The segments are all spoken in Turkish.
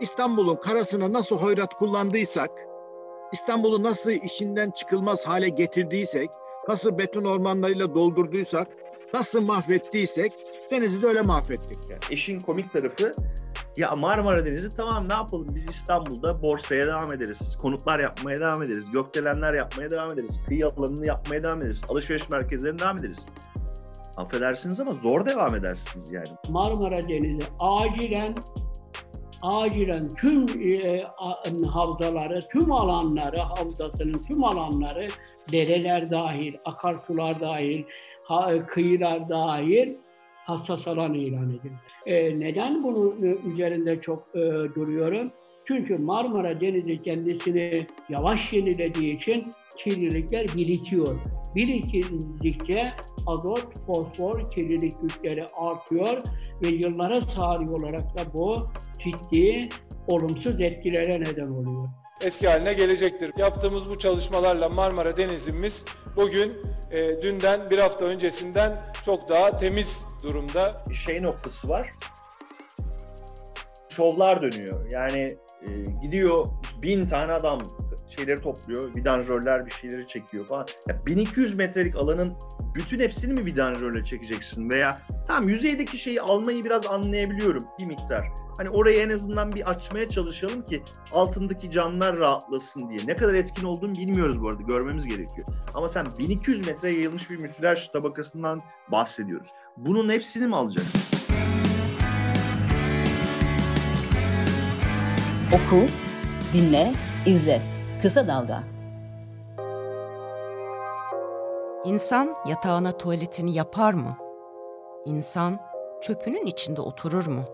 İstanbul'un karasına nasıl hoyrat kullandıysak, İstanbul'u nasıl işinden çıkılmaz hale getirdiysek, nasıl beton ormanlarıyla doldurduysak, nasıl mahvettiysek denizi de öyle mahvettik. Yani işin komik tarafı ya Marmara Denizi tamam ne yapalım biz İstanbul'da borsaya devam ederiz. Konutlar yapmaya devam ederiz. Gökdelenler yapmaya devam ederiz. Kıyı alanını yapmaya devam ederiz. Alışveriş merkezlerine devam ederiz. Affedersiniz ama zor devam edersiniz yani. Marmara Denizi acilen acilen tüm e, havzaları, tüm alanları, havzasının tüm alanları, dereler dahil, akarsular dahil, ha, kıyılar dahil hassas alan ilan edildi. E, neden bunun e, üzerinde çok e, duruyorum? Çünkü Marmara Denizi kendisini yavaş yenilediği için kirlilikler birikiyor. Birikildikçe azot, fosfor, kirlilik güçleri artıyor ve yıllara sari olarak da bu ciddi olumsuz etkilere neden oluyor. Eski haline gelecektir. Yaptığımız bu çalışmalarla Marmara Denizimiz bugün e, dünden bir hafta öncesinden çok daha temiz durumda. Şey noktası var. Şovlar dönüyor. Yani e, gidiyor bin tane adam şeyleri topluyor. Vidanjörler bir şeyleri çekiyor falan. Ya 1200 metrelik alanın bütün hepsini mi vidanjörle çekeceksin? Veya tam yüzeydeki şeyi almayı biraz anlayabiliyorum bir miktar. Hani orayı en azından bir açmaya çalışalım ki altındaki canlar rahatlasın diye. Ne kadar etkin olduğunu bilmiyoruz bu arada. Görmemiz gerekiyor. Ama sen 1200 metre yayılmış bir müsilaj tabakasından bahsediyoruz. Bunun hepsini mi alacaksın? Oku, dinle, izle. Kısa Dalga İnsan yatağına tuvaletini yapar mı? İnsan çöpünün içinde oturur mu?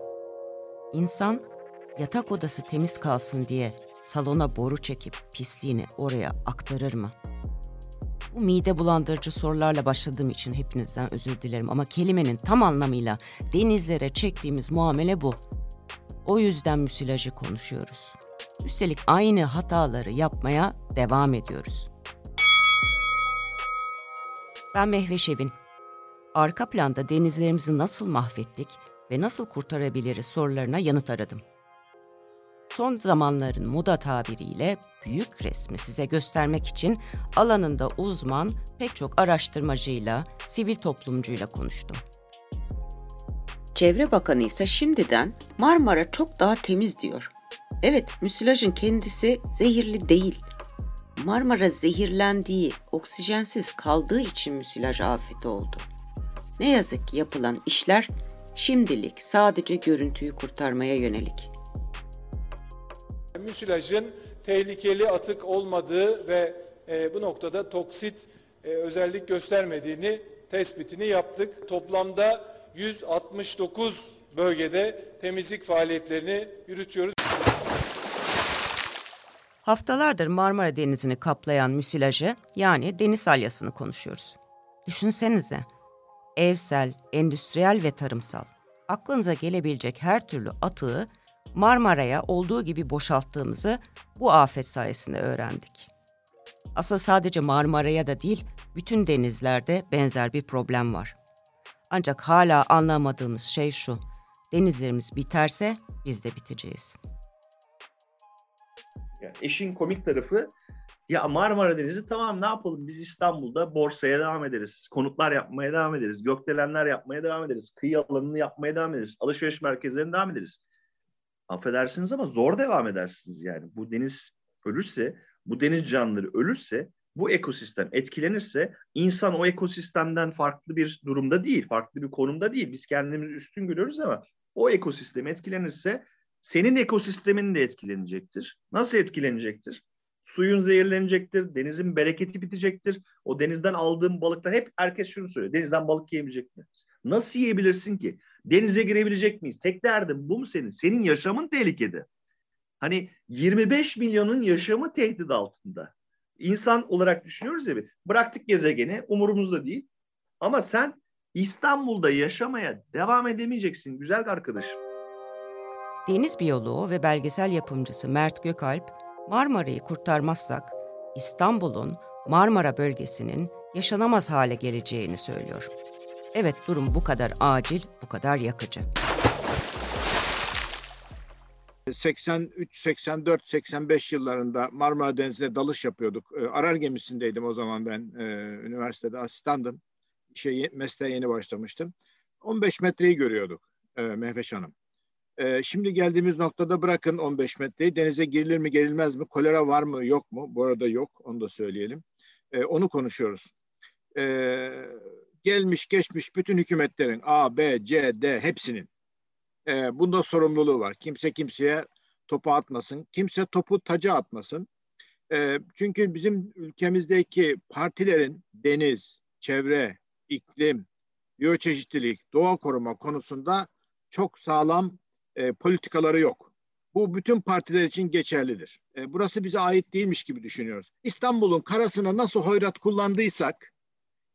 İnsan yatak odası temiz kalsın diye salona boru çekip pisliğini oraya aktarır mı? Bu mide bulandırıcı sorularla başladığım için hepinizden özür dilerim ama kelimenin tam anlamıyla denizlere çektiğimiz muamele bu. O yüzden müsilajı konuşuyoruz. Üstelik aynı hataları yapmaya devam ediyoruz. Ben Mehve Şevin. Arka planda denizlerimizi nasıl mahvettik ve nasıl kurtarabiliriz sorularına yanıt aradım. Son zamanların moda tabiriyle büyük resmi size göstermek için alanında uzman pek çok araştırmacıyla, sivil toplumcuyla konuştum. Çevre Bakanı ise şimdiden Marmara çok daha temiz diyor. Evet, müsilajın kendisi zehirli değil. Marmara zehirlendiği, oksijensiz kaldığı için müsilaj afeti oldu. Ne yazık ki yapılan işler şimdilik sadece görüntüyü kurtarmaya yönelik. Müsilajın tehlikeli atık olmadığı ve e, bu noktada toksit e, özellik göstermediğini tespitini yaptık. Toplamda 169 bölgede temizlik faaliyetlerini yürütüyoruz. Haftalardır Marmara Denizi'ni kaplayan müsilajı yani deniz salyasını konuşuyoruz. Düşünsenize, evsel, endüstriyel ve tarımsal, aklınıza gelebilecek her türlü atığı Marmara'ya olduğu gibi boşalttığımızı bu afet sayesinde öğrendik. Aslında sadece Marmara'ya da değil, bütün denizlerde benzer bir problem var. Ancak hala anlamadığımız şey şu, denizlerimiz biterse biz de biteceğiz. Yani işin komik tarafı ya Marmara Denizi tamam ne yapalım biz İstanbul'da borsaya devam ederiz. Konutlar yapmaya devam ederiz. Gökdelenler yapmaya devam ederiz. Kıyı alanını yapmaya devam ederiz. Alışveriş merkezlerine devam ederiz. Affedersiniz ama zor devam edersiniz yani. Bu deniz ölürse, bu deniz canlıları ölürse, bu ekosistem etkilenirse insan o ekosistemden farklı bir durumda değil, farklı bir konumda değil. Biz kendimizi üstün görüyoruz ama o ekosistem etkilenirse senin ekosistemin de etkilenecektir. Nasıl etkilenecektir? Suyun zehirlenecektir, denizin bereketi bitecektir. O denizden aldığım balıklar hep herkes şunu söylüyor. Denizden balık yiyebilecek miyiz? Nasıl yiyebilirsin ki? Denize girebilecek miyiz? Tek derdim bu mu senin? Senin yaşamın tehlikede. Hani 25 milyonun yaşamı tehdit altında. İnsan olarak düşünüyoruz ya. Bıraktık gezegeni umurumuzda değil. Ama sen İstanbul'da yaşamaya devam edemeyeceksin güzel arkadaşım. Deniz biyoloğu ve belgesel yapımcısı Mert Gökalp, Marmara'yı kurtarmazsak İstanbul'un Marmara bölgesinin yaşanamaz hale geleceğini söylüyor. Evet durum bu kadar acil, bu kadar yakıcı. 83, 84, 85 yıllarında Marmara Denizi'ne dalış yapıyorduk. Ee, arar gemisindeydim o zaman ben e, üniversitede asistandım. Şey, mesleğe yeni başlamıştım. 15 metreyi görüyorduk e, Mehveş Hanım. E, şimdi geldiğimiz noktada bırakın 15 metreyi. Denize girilir mi gerilmez mi? Kolera var mı yok mu? Bu arada yok. Onu da söyleyelim. E, onu konuşuyoruz. E, gelmiş geçmiş bütün hükümetlerin A, B, C, D hepsinin e, bunda sorumluluğu var. Kimse kimseye topu atmasın. Kimse topu taca atmasın. E, çünkü bizim ülkemizdeki partilerin deniz, çevre, iklim, biyoçeşitlilik, doğa koruma konusunda çok sağlam e, politikaları yok. Bu bütün partiler için geçerlidir. E, burası bize ait değilmiş gibi düşünüyoruz. İstanbul'un karasına nasıl hoyrat kullandıysak,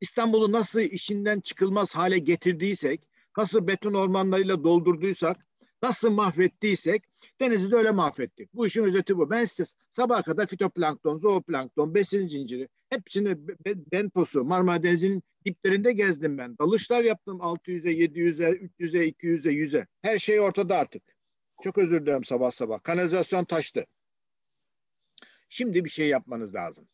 İstanbul'u nasıl işinden çıkılmaz hale getirdiysek, nasıl beton ormanlarıyla doldurduysak, nasıl mahvettiysek denizi de öyle mahvettik. Bu işin özeti bu. Ben size sabaha kadar fitoplankton, zooplankton, besin zinciri hepsini Benpos'u Marmara Denizi'nin diplerinde gezdim ben. Dalışlar yaptım 600'e, 700'e, 300'e, 200'e, 100'e. Her şey ortada artık. Çok özür dilerim sabah sabah. Kanalizasyon taştı. Şimdi bir şey yapmanız lazım.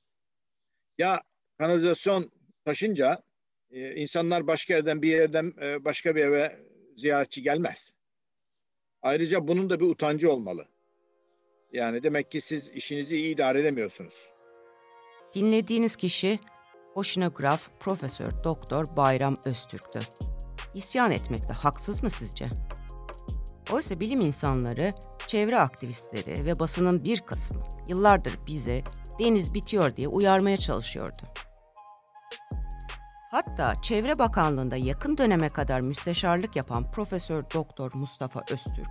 Ya kanalizasyon taşınca e, insanlar başka yerden bir yerden e, başka bir eve ziyaretçi gelmez. Ayrıca bunun da bir utancı olmalı. Yani demek ki siz işinizi iyi idare edemiyorsunuz. Dinlediğiniz kişi oşinograf Profesör Doktor Bayram Öztürk'tü. İsyan etmekte haksız mı sizce? Oysa bilim insanları, çevre aktivistleri ve basının bir kısmı yıllardır bize deniz bitiyor diye uyarmaya çalışıyordu. Hatta Çevre Bakanlığı'nda yakın döneme kadar müsteşarlık yapan Profesör Doktor Mustafa Öztürk,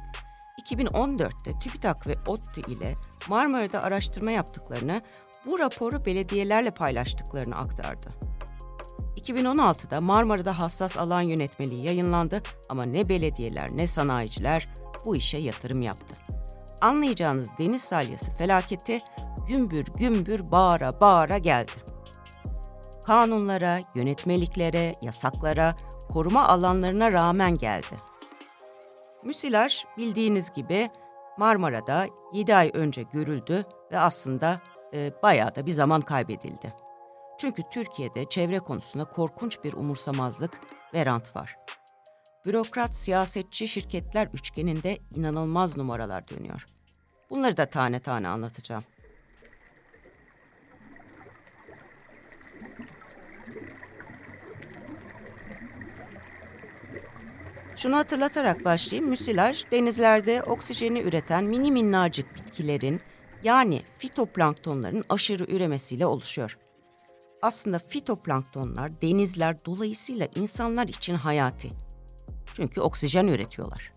2014'te TÜBİTAK ve ODTÜ ile Marmara'da araştırma yaptıklarını, bu raporu belediyelerle paylaştıklarını aktardı. 2016'da Marmara'da hassas alan yönetmeliği yayınlandı ama ne belediyeler ne sanayiciler bu işe yatırım yaptı. Anlayacağınız deniz salyası felaketi gümbür gümbür bağıra bağıra geldi kanunlara, yönetmeliklere, yasaklara, koruma alanlarına rağmen geldi. Müsilaj bildiğiniz gibi Marmara'da 7 ay önce görüldü ve aslında e, bayağı da bir zaman kaybedildi. Çünkü Türkiye'de çevre konusunda korkunç bir umursamazlık ve rant var. Bürokrat, siyasetçi şirketler üçgeninde inanılmaz numaralar dönüyor. Bunları da tane tane anlatacağım. Şunu hatırlatarak başlayayım. Müsilaj, denizlerde oksijeni üreten mini minnacık bitkilerin yani fitoplanktonların aşırı üremesiyle oluşuyor. Aslında fitoplanktonlar denizler dolayısıyla insanlar için hayati. Çünkü oksijen üretiyorlar.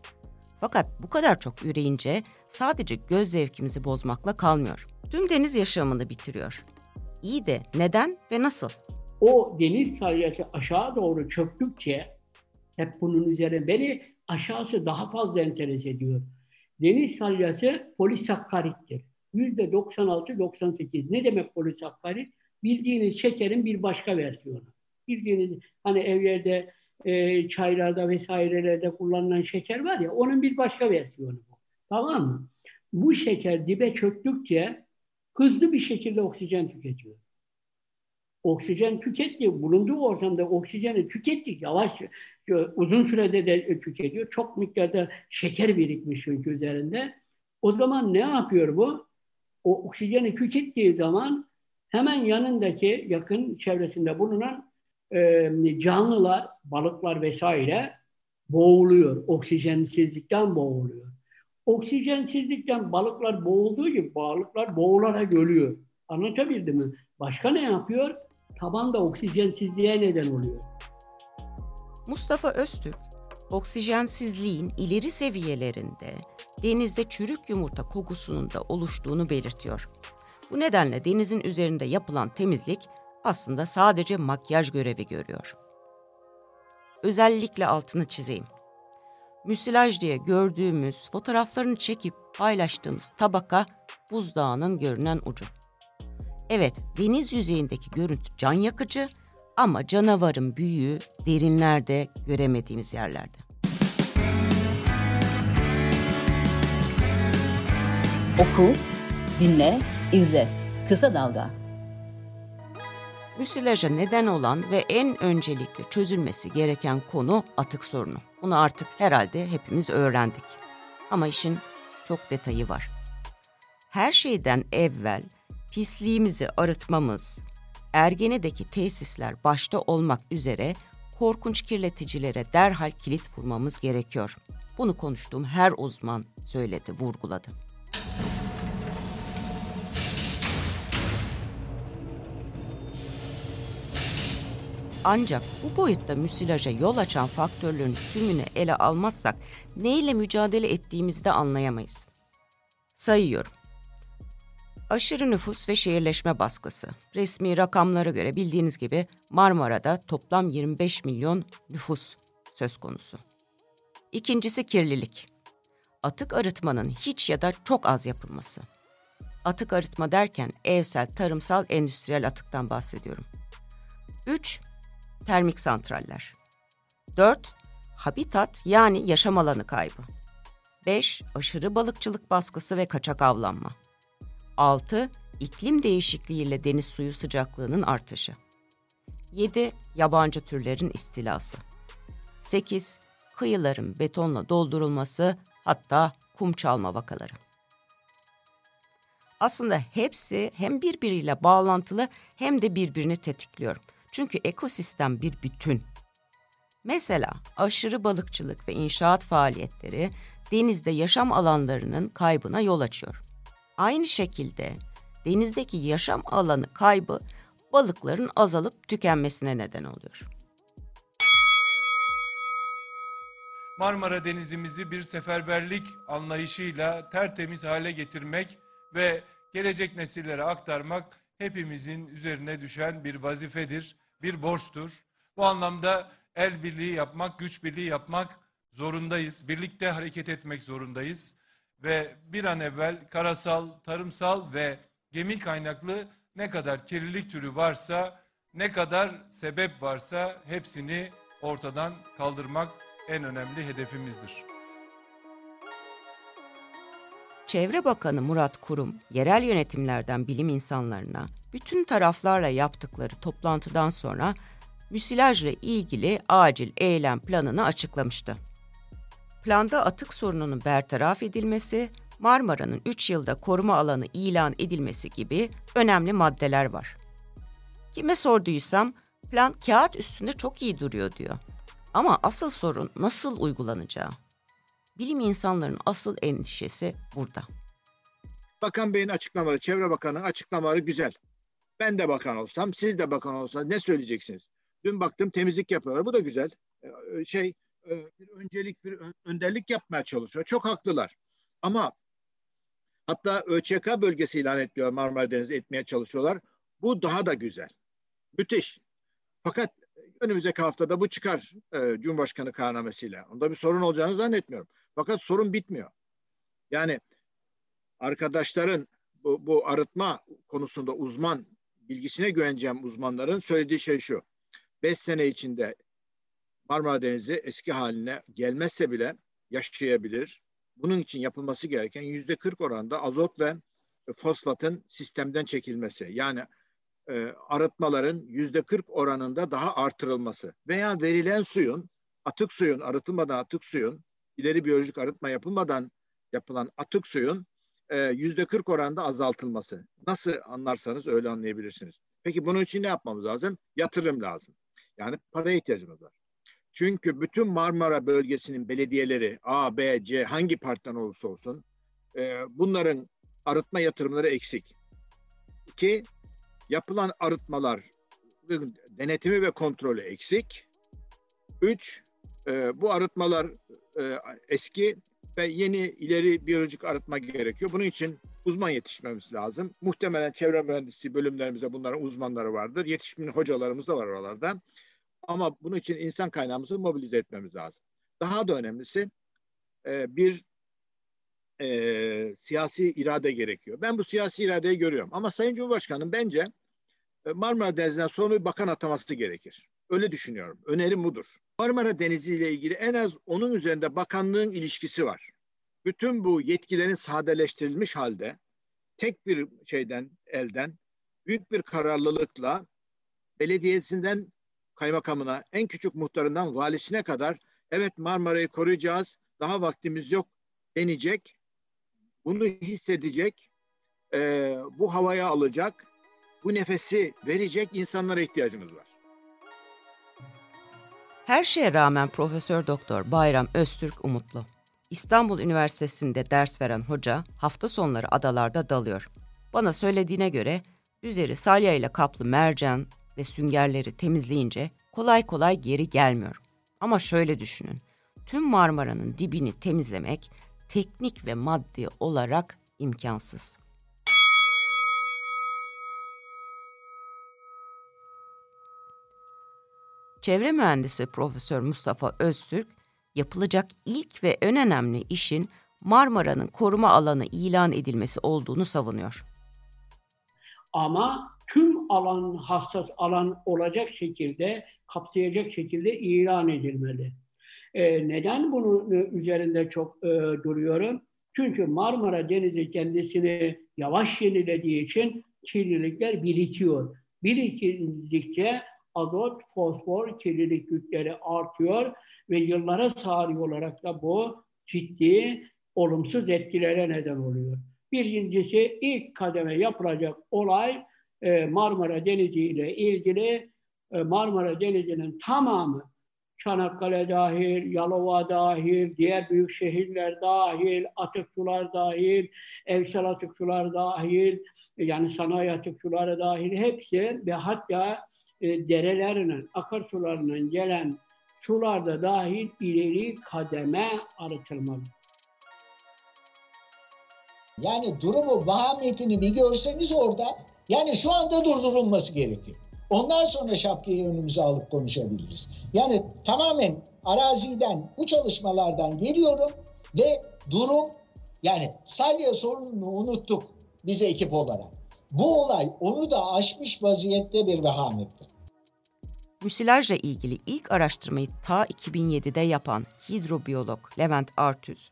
Fakat bu kadar çok üreyince sadece göz zevkimizi bozmakla kalmıyor. Tüm deniz yaşamını bitiriyor. İyi de neden ve nasıl? O deniz salyası aşağı doğru çöktükçe hep bunun üzerine. Beni aşağısı daha fazla enteres ediyor. Deniz salyası polisakkarittir. Yüzde 96-98. Ne demek polisakkarit? Bildiğiniz şekerin bir başka versiyonu. Bildiğiniz hani evlerde, e, çaylarda vesairelerde kullanılan şeker var ya onun bir başka versiyonu bu. Tamam mı? Bu şeker dibe çöktükçe hızlı bir şekilde oksijen tüketiyor oksijen tüketti. Bulunduğu ortamda oksijeni tükettik. Yavaş, uzun sürede de tüketiyor. Çok miktarda şeker birikmiş çünkü üzerinde. O zaman ne yapıyor bu? O oksijeni tükettiği zaman hemen yanındaki yakın çevresinde bulunan e, canlılar, balıklar vesaire boğuluyor. Oksijensizlikten boğuluyor. Oksijensizlikten balıklar boğulduğu gibi balıklar boğularak ölüyor. Anlatabildim mi? Başka ne yapıyor? tabanda oksijensizliğe neden oluyor. Mustafa Öztürk, oksijensizliğin ileri seviyelerinde denizde çürük yumurta kokusunun da oluştuğunu belirtiyor. Bu nedenle denizin üzerinde yapılan temizlik aslında sadece makyaj görevi görüyor. Özellikle altını çizeyim. Müsilaj diye gördüğümüz fotoğraflarını çekip paylaştığımız tabaka buzdağının görünen ucu. Evet, deniz yüzeyindeki görüntü can yakıcı ama canavarın büyüğü derinlerde göremediğimiz yerlerde. Oku, dinle, izle. Kısa Dalga. Müsilaja neden olan ve en öncelikle çözülmesi gereken konu atık sorunu. Bunu artık herhalde hepimiz öğrendik. Ama işin çok detayı var. Her şeyden evvel pisliğimizi arıtmamız, Ergene'deki tesisler başta olmak üzere korkunç kirleticilere derhal kilit vurmamız gerekiyor. Bunu konuştuğum her uzman söyledi, vurguladı. Ancak bu boyutta müsilaja yol açan faktörlerin tümünü ele almazsak neyle mücadele ettiğimizi de anlayamayız. Sayıyorum. Aşırı nüfus ve şehirleşme baskısı. Resmi rakamlara göre bildiğiniz gibi Marmara'da toplam 25 milyon nüfus söz konusu. İkincisi kirlilik. Atık arıtmanın hiç ya da çok az yapılması. Atık arıtma derken evsel, tarımsal, endüstriyel atıktan bahsediyorum. 3 termik santraller. 4. Habitat yani yaşam alanı kaybı. 5. Aşırı balıkçılık baskısı ve kaçak avlanma. 6. İklim değişikliğiyle deniz suyu sıcaklığının artışı. 7. Yabancı türlerin istilası. 8. Kıyıların betonla doldurulması hatta kum çalma vakaları. Aslında hepsi hem birbiriyle bağlantılı hem de birbirini tetikliyor. Çünkü ekosistem bir bütün. Mesela aşırı balıkçılık ve inşaat faaliyetleri denizde yaşam alanlarının kaybına yol açıyor. Aynı şekilde denizdeki yaşam alanı kaybı balıkların azalıp tükenmesine neden oluyor. Marmara Denizimizi bir seferberlik anlayışıyla tertemiz hale getirmek ve gelecek nesillere aktarmak hepimizin üzerine düşen bir vazifedir, bir borçtur. Bu anlamda el birliği yapmak, güç birliği yapmak zorundayız. Birlikte hareket etmek zorundayız. Ve bir an evvel karasal, tarımsal ve gemi kaynaklı ne kadar kirlilik türü varsa, ne kadar sebep varsa hepsini ortadan kaldırmak en önemli hedefimizdir. Çevre Bakanı Murat Kurum, yerel yönetimlerden bilim insanlarına bütün taraflarla yaptıkları toplantıdan sonra müsilajla ilgili acil eylem planını açıklamıştı. Planda atık sorununun bertaraf edilmesi, Marmara'nın 3 yılda koruma alanı ilan edilmesi gibi önemli maddeler var. Kime sorduysam plan kağıt üstünde çok iyi duruyor diyor. Ama asıl sorun nasıl uygulanacağı. Bilim insanlarının asıl endişesi burada. Bakan Bey'in açıklamaları, Çevre Bakanı'nın açıklamaları güzel. Ben de bakan olsam, siz de bakan olsanız ne söyleyeceksiniz? Dün baktım temizlik yapıyorlar. Bu da güzel. Ee, şey bir öncelik, bir önderlik yapmaya çalışıyor. Çok haklılar. Ama hatta ÖÇK bölgesi ilan etmiyor Marmara Denizi etmeye çalışıyorlar. Bu daha da güzel. Müthiş. Fakat önümüzdeki haftada bu çıkar e, Cumhurbaşkanı kararnamesiyle. Onda bir sorun olacağını zannetmiyorum. Fakat sorun bitmiyor. Yani arkadaşların bu, bu arıtma konusunda uzman bilgisine güveneceğim uzmanların söylediği şey şu. Beş sene içinde Marmara Denizi eski haline gelmezse bile yaşayabilir. Bunun için yapılması gereken yüzde kırk oranda azot ve fosfatın sistemden çekilmesi. Yani e, arıtmaların yüzde kırk oranında daha artırılması veya verilen suyun atık suyun arıtılmadan atık suyun ileri biyolojik arıtma yapılmadan yapılan atık suyun e, yüzde kırk oranda azaltılması. Nasıl anlarsanız öyle anlayabilirsiniz. Peki bunun için ne yapmamız lazım? Yatırım lazım. Yani paraya ihtiyacımız var. Çünkü bütün Marmara bölgesinin belediyeleri A, B, C hangi partiden olursa olsun e, bunların arıtma yatırımları eksik. İki, yapılan arıtmalar denetimi ve kontrolü eksik. Üç, e, bu arıtmalar e, eski ve yeni ileri biyolojik arıtma gerekiyor. Bunun için uzman yetişmemiz lazım. Muhtemelen çevre mühendisliği bölümlerimizde bunların uzmanları vardır. Yetişkin hocalarımız da var oralarda. Ama bunun için insan kaynağımızı mobilize etmemiz lazım. Daha da önemlisi e, bir e, siyasi irade gerekiyor. Ben bu siyasi iradeyi görüyorum. Ama Sayın Cumhurbaşkanım bence e, Marmara Denizi'nden sonra bir bakan ataması gerekir. Öyle düşünüyorum. Önerim budur. Marmara Denizi ile ilgili en az onun üzerinde bakanlığın ilişkisi var. bütün bu yetkilerin sadeleştirilmiş halde tek bir şeyden elden büyük bir kararlılıkla belediyesinden kaymakamına, en küçük muhtarından valisine kadar evet Marmara'yı koruyacağız, daha vaktimiz yok denecek, bunu hissedecek, e, bu havaya alacak, bu nefesi verecek insanlara ihtiyacımız var. Her şeye rağmen Profesör Doktor Bayram Öztürk umutlu. İstanbul Üniversitesi'nde ders veren hoca hafta sonları adalarda dalıyor. Bana söylediğine göre üzeri salya ile kaplı mercan ve süngerleri temizleyince kolay kolay geri gelmiyor. Ama şöyle düşünün. Tüm Marmara'nın dibini temizlemek teknik ve maddi olarak imkansız. Çevre mühendisi Profesör Mustafa Öztürk, yapılacak ilk ve en önemli işin Marmara'nın koruma alanı ilan edilmesi olduğunu savunuyor. Ama tüm alan hassas alan olacak şekilde, kapsayacak şekilde ilan edilmeli. Ee, neden bunun üzerinde çok e, duruyorum? Çünkü Marmara Denizi kendisini yavaş yenilediği için kirlilikler birikiyor. Birikildikçe azot, fosfor, kirlilik yükleri artıyor ve yıllara sari olarak da bu ciddi olumsuz etkilere neden oluyor. Birincisi ilk kademe yapılacak olay e, Marmara Denizi ile ilgili e, Marmara Denizi'nin tamamı Çanakkale dahil, Yalova dahil, diğer büyük şehirler dahil, atık sular dahil, evsel atık sular dahil, yani sanayi atık suları dahil hepsi ve hatta e, derelerinin, akarsularının gelen sularda dahil ileri kademe arıtılmalı. Yani durumu, vahametini bir görseniz orada, yani şu anda durdurulması gerekiyor. Ondan sonra şapkayı önümüze alıp konuşabiliriz. Yani tamamen araziden, bu çalışmalardan geliyorum ve durum, yani salya sorununu unuttuk biz ekip olarak. Bu olay onu da aşmış vaziyette bir vehamette. Müsilajla ilgili ilk araştırmayı ta 2007'de yapan hidrobiyolog Levent Artüz,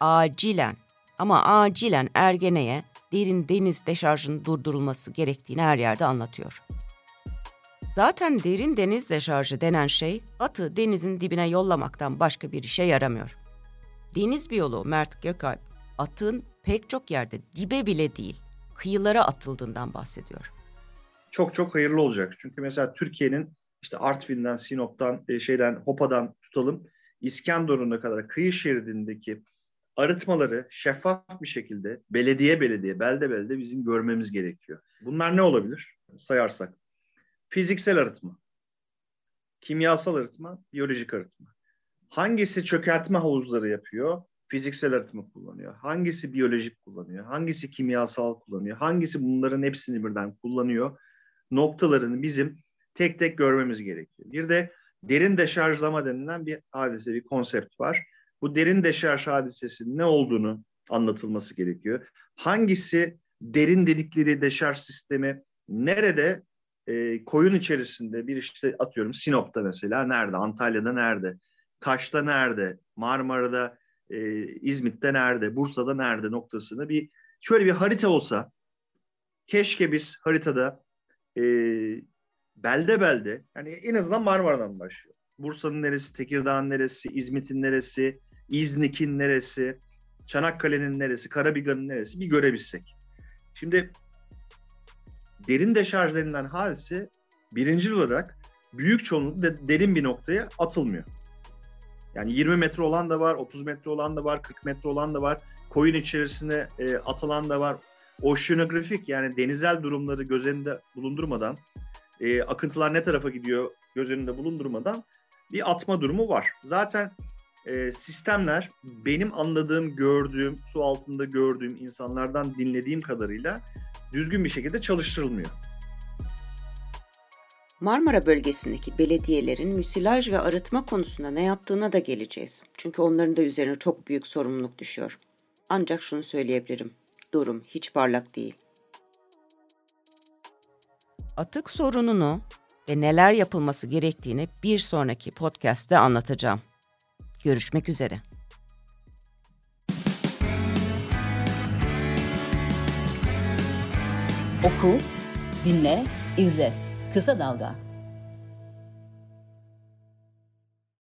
acilen ama acilen Ergene'ye derin deniz deşarjının durdurulması gerektiğini her yerde anlatıyor. Zaten derin deniz deşarjı denen şey atı denizin dibine yollamaktan başka bir işe yaramıyor. Deniz biyoloğu Mert Gökalp, atın pek çok yerde dibe bile değil, kıyılara atıldığından bahsediyor. Çok çok hayırlı olacak. Çünkü mesela Türkiye'nin işte Artvin'den, Sinop'tan, e, şeyden, Hopa'dan tutalım İskenderun'a kadar kıyı şeridindeki arıtmaları şeffaf bir şekilde belediye belediye, belde belde bizim görmemiz gerekiyor. Bunlar ne olabilir sayarsak? Fiziksel arıtma, kimyasal arıtma, biyolojik arıtma. Hangisi çökertme havuzları yapıyor? Fiziksel arıtma kullanıyor. Hangisi biyolojik kullanıyor? Hangisi kimyasal kullanıyor? Hangisi bunların hepsini birden kullanıyor? Noktalarını bizim tek tek görmemiz gerekiyor. Bir de derin deşarjlama denilen bir hadise, bir konsept var. Bu derin deşarj hadisesinin ne olduğunu anlatılması gerekiyor. Hangisi derin dedikleri deşarj sistemi nerede e, koyun içerisinde bir işte atıyorum Sinop'ta mesela nerede, Antalya'da nerede, Kaş'ta nerede, Marmara'da, e, İzmit'te nerede, Bursa'da nerede noktasını bir şöyle bir harita olsa keşke biz haritada e, belde belde yani en azından Marmara'dan başlıyor. Bursa'nın neresi, Tekirdağ'ın neresi, İzmit'in neresi, İznik'in neresi, Çanakkale'nin neresi, Karabiga'nın neresi bir görebilsek. Şimdi derin deşarj denilen hadise birinci olarak büyük çoğunlukla derin bir noktaya atılmıyor. Yani 20 metre olan da var, 30 metre olan da var, 40 metre olan da var. Koyun içerisine e, atılan da var. Oşinografik yani denizel durumları göz önünde bulundurmadan, e, akıntılar ne tarafa gidiyor göz önünde bulundurmadan bir atma durumu var. Zaten e, sistemler benim anladığım, gördüğüm, su altında gördüğüm insanlardan dinlediğim kadarıyla düzgün bir şekilde çalıştırılmıyor. Marmara bölgesindeki belediyelerin müsilaj ve arıtma konusunda ne yaptığına da geleceğiz. Çünkü onların da üzerine çok büyük sorumluluk düşüyor. Ancak şunu söyleyebilirim. Durum hiç parlak değil. Atık sorununu ve neler yapılması gerektiğini bir sonraki podcast'te anlatacağım. Görüşmek üzere. Oku, dinle, izle Kısa Dalga.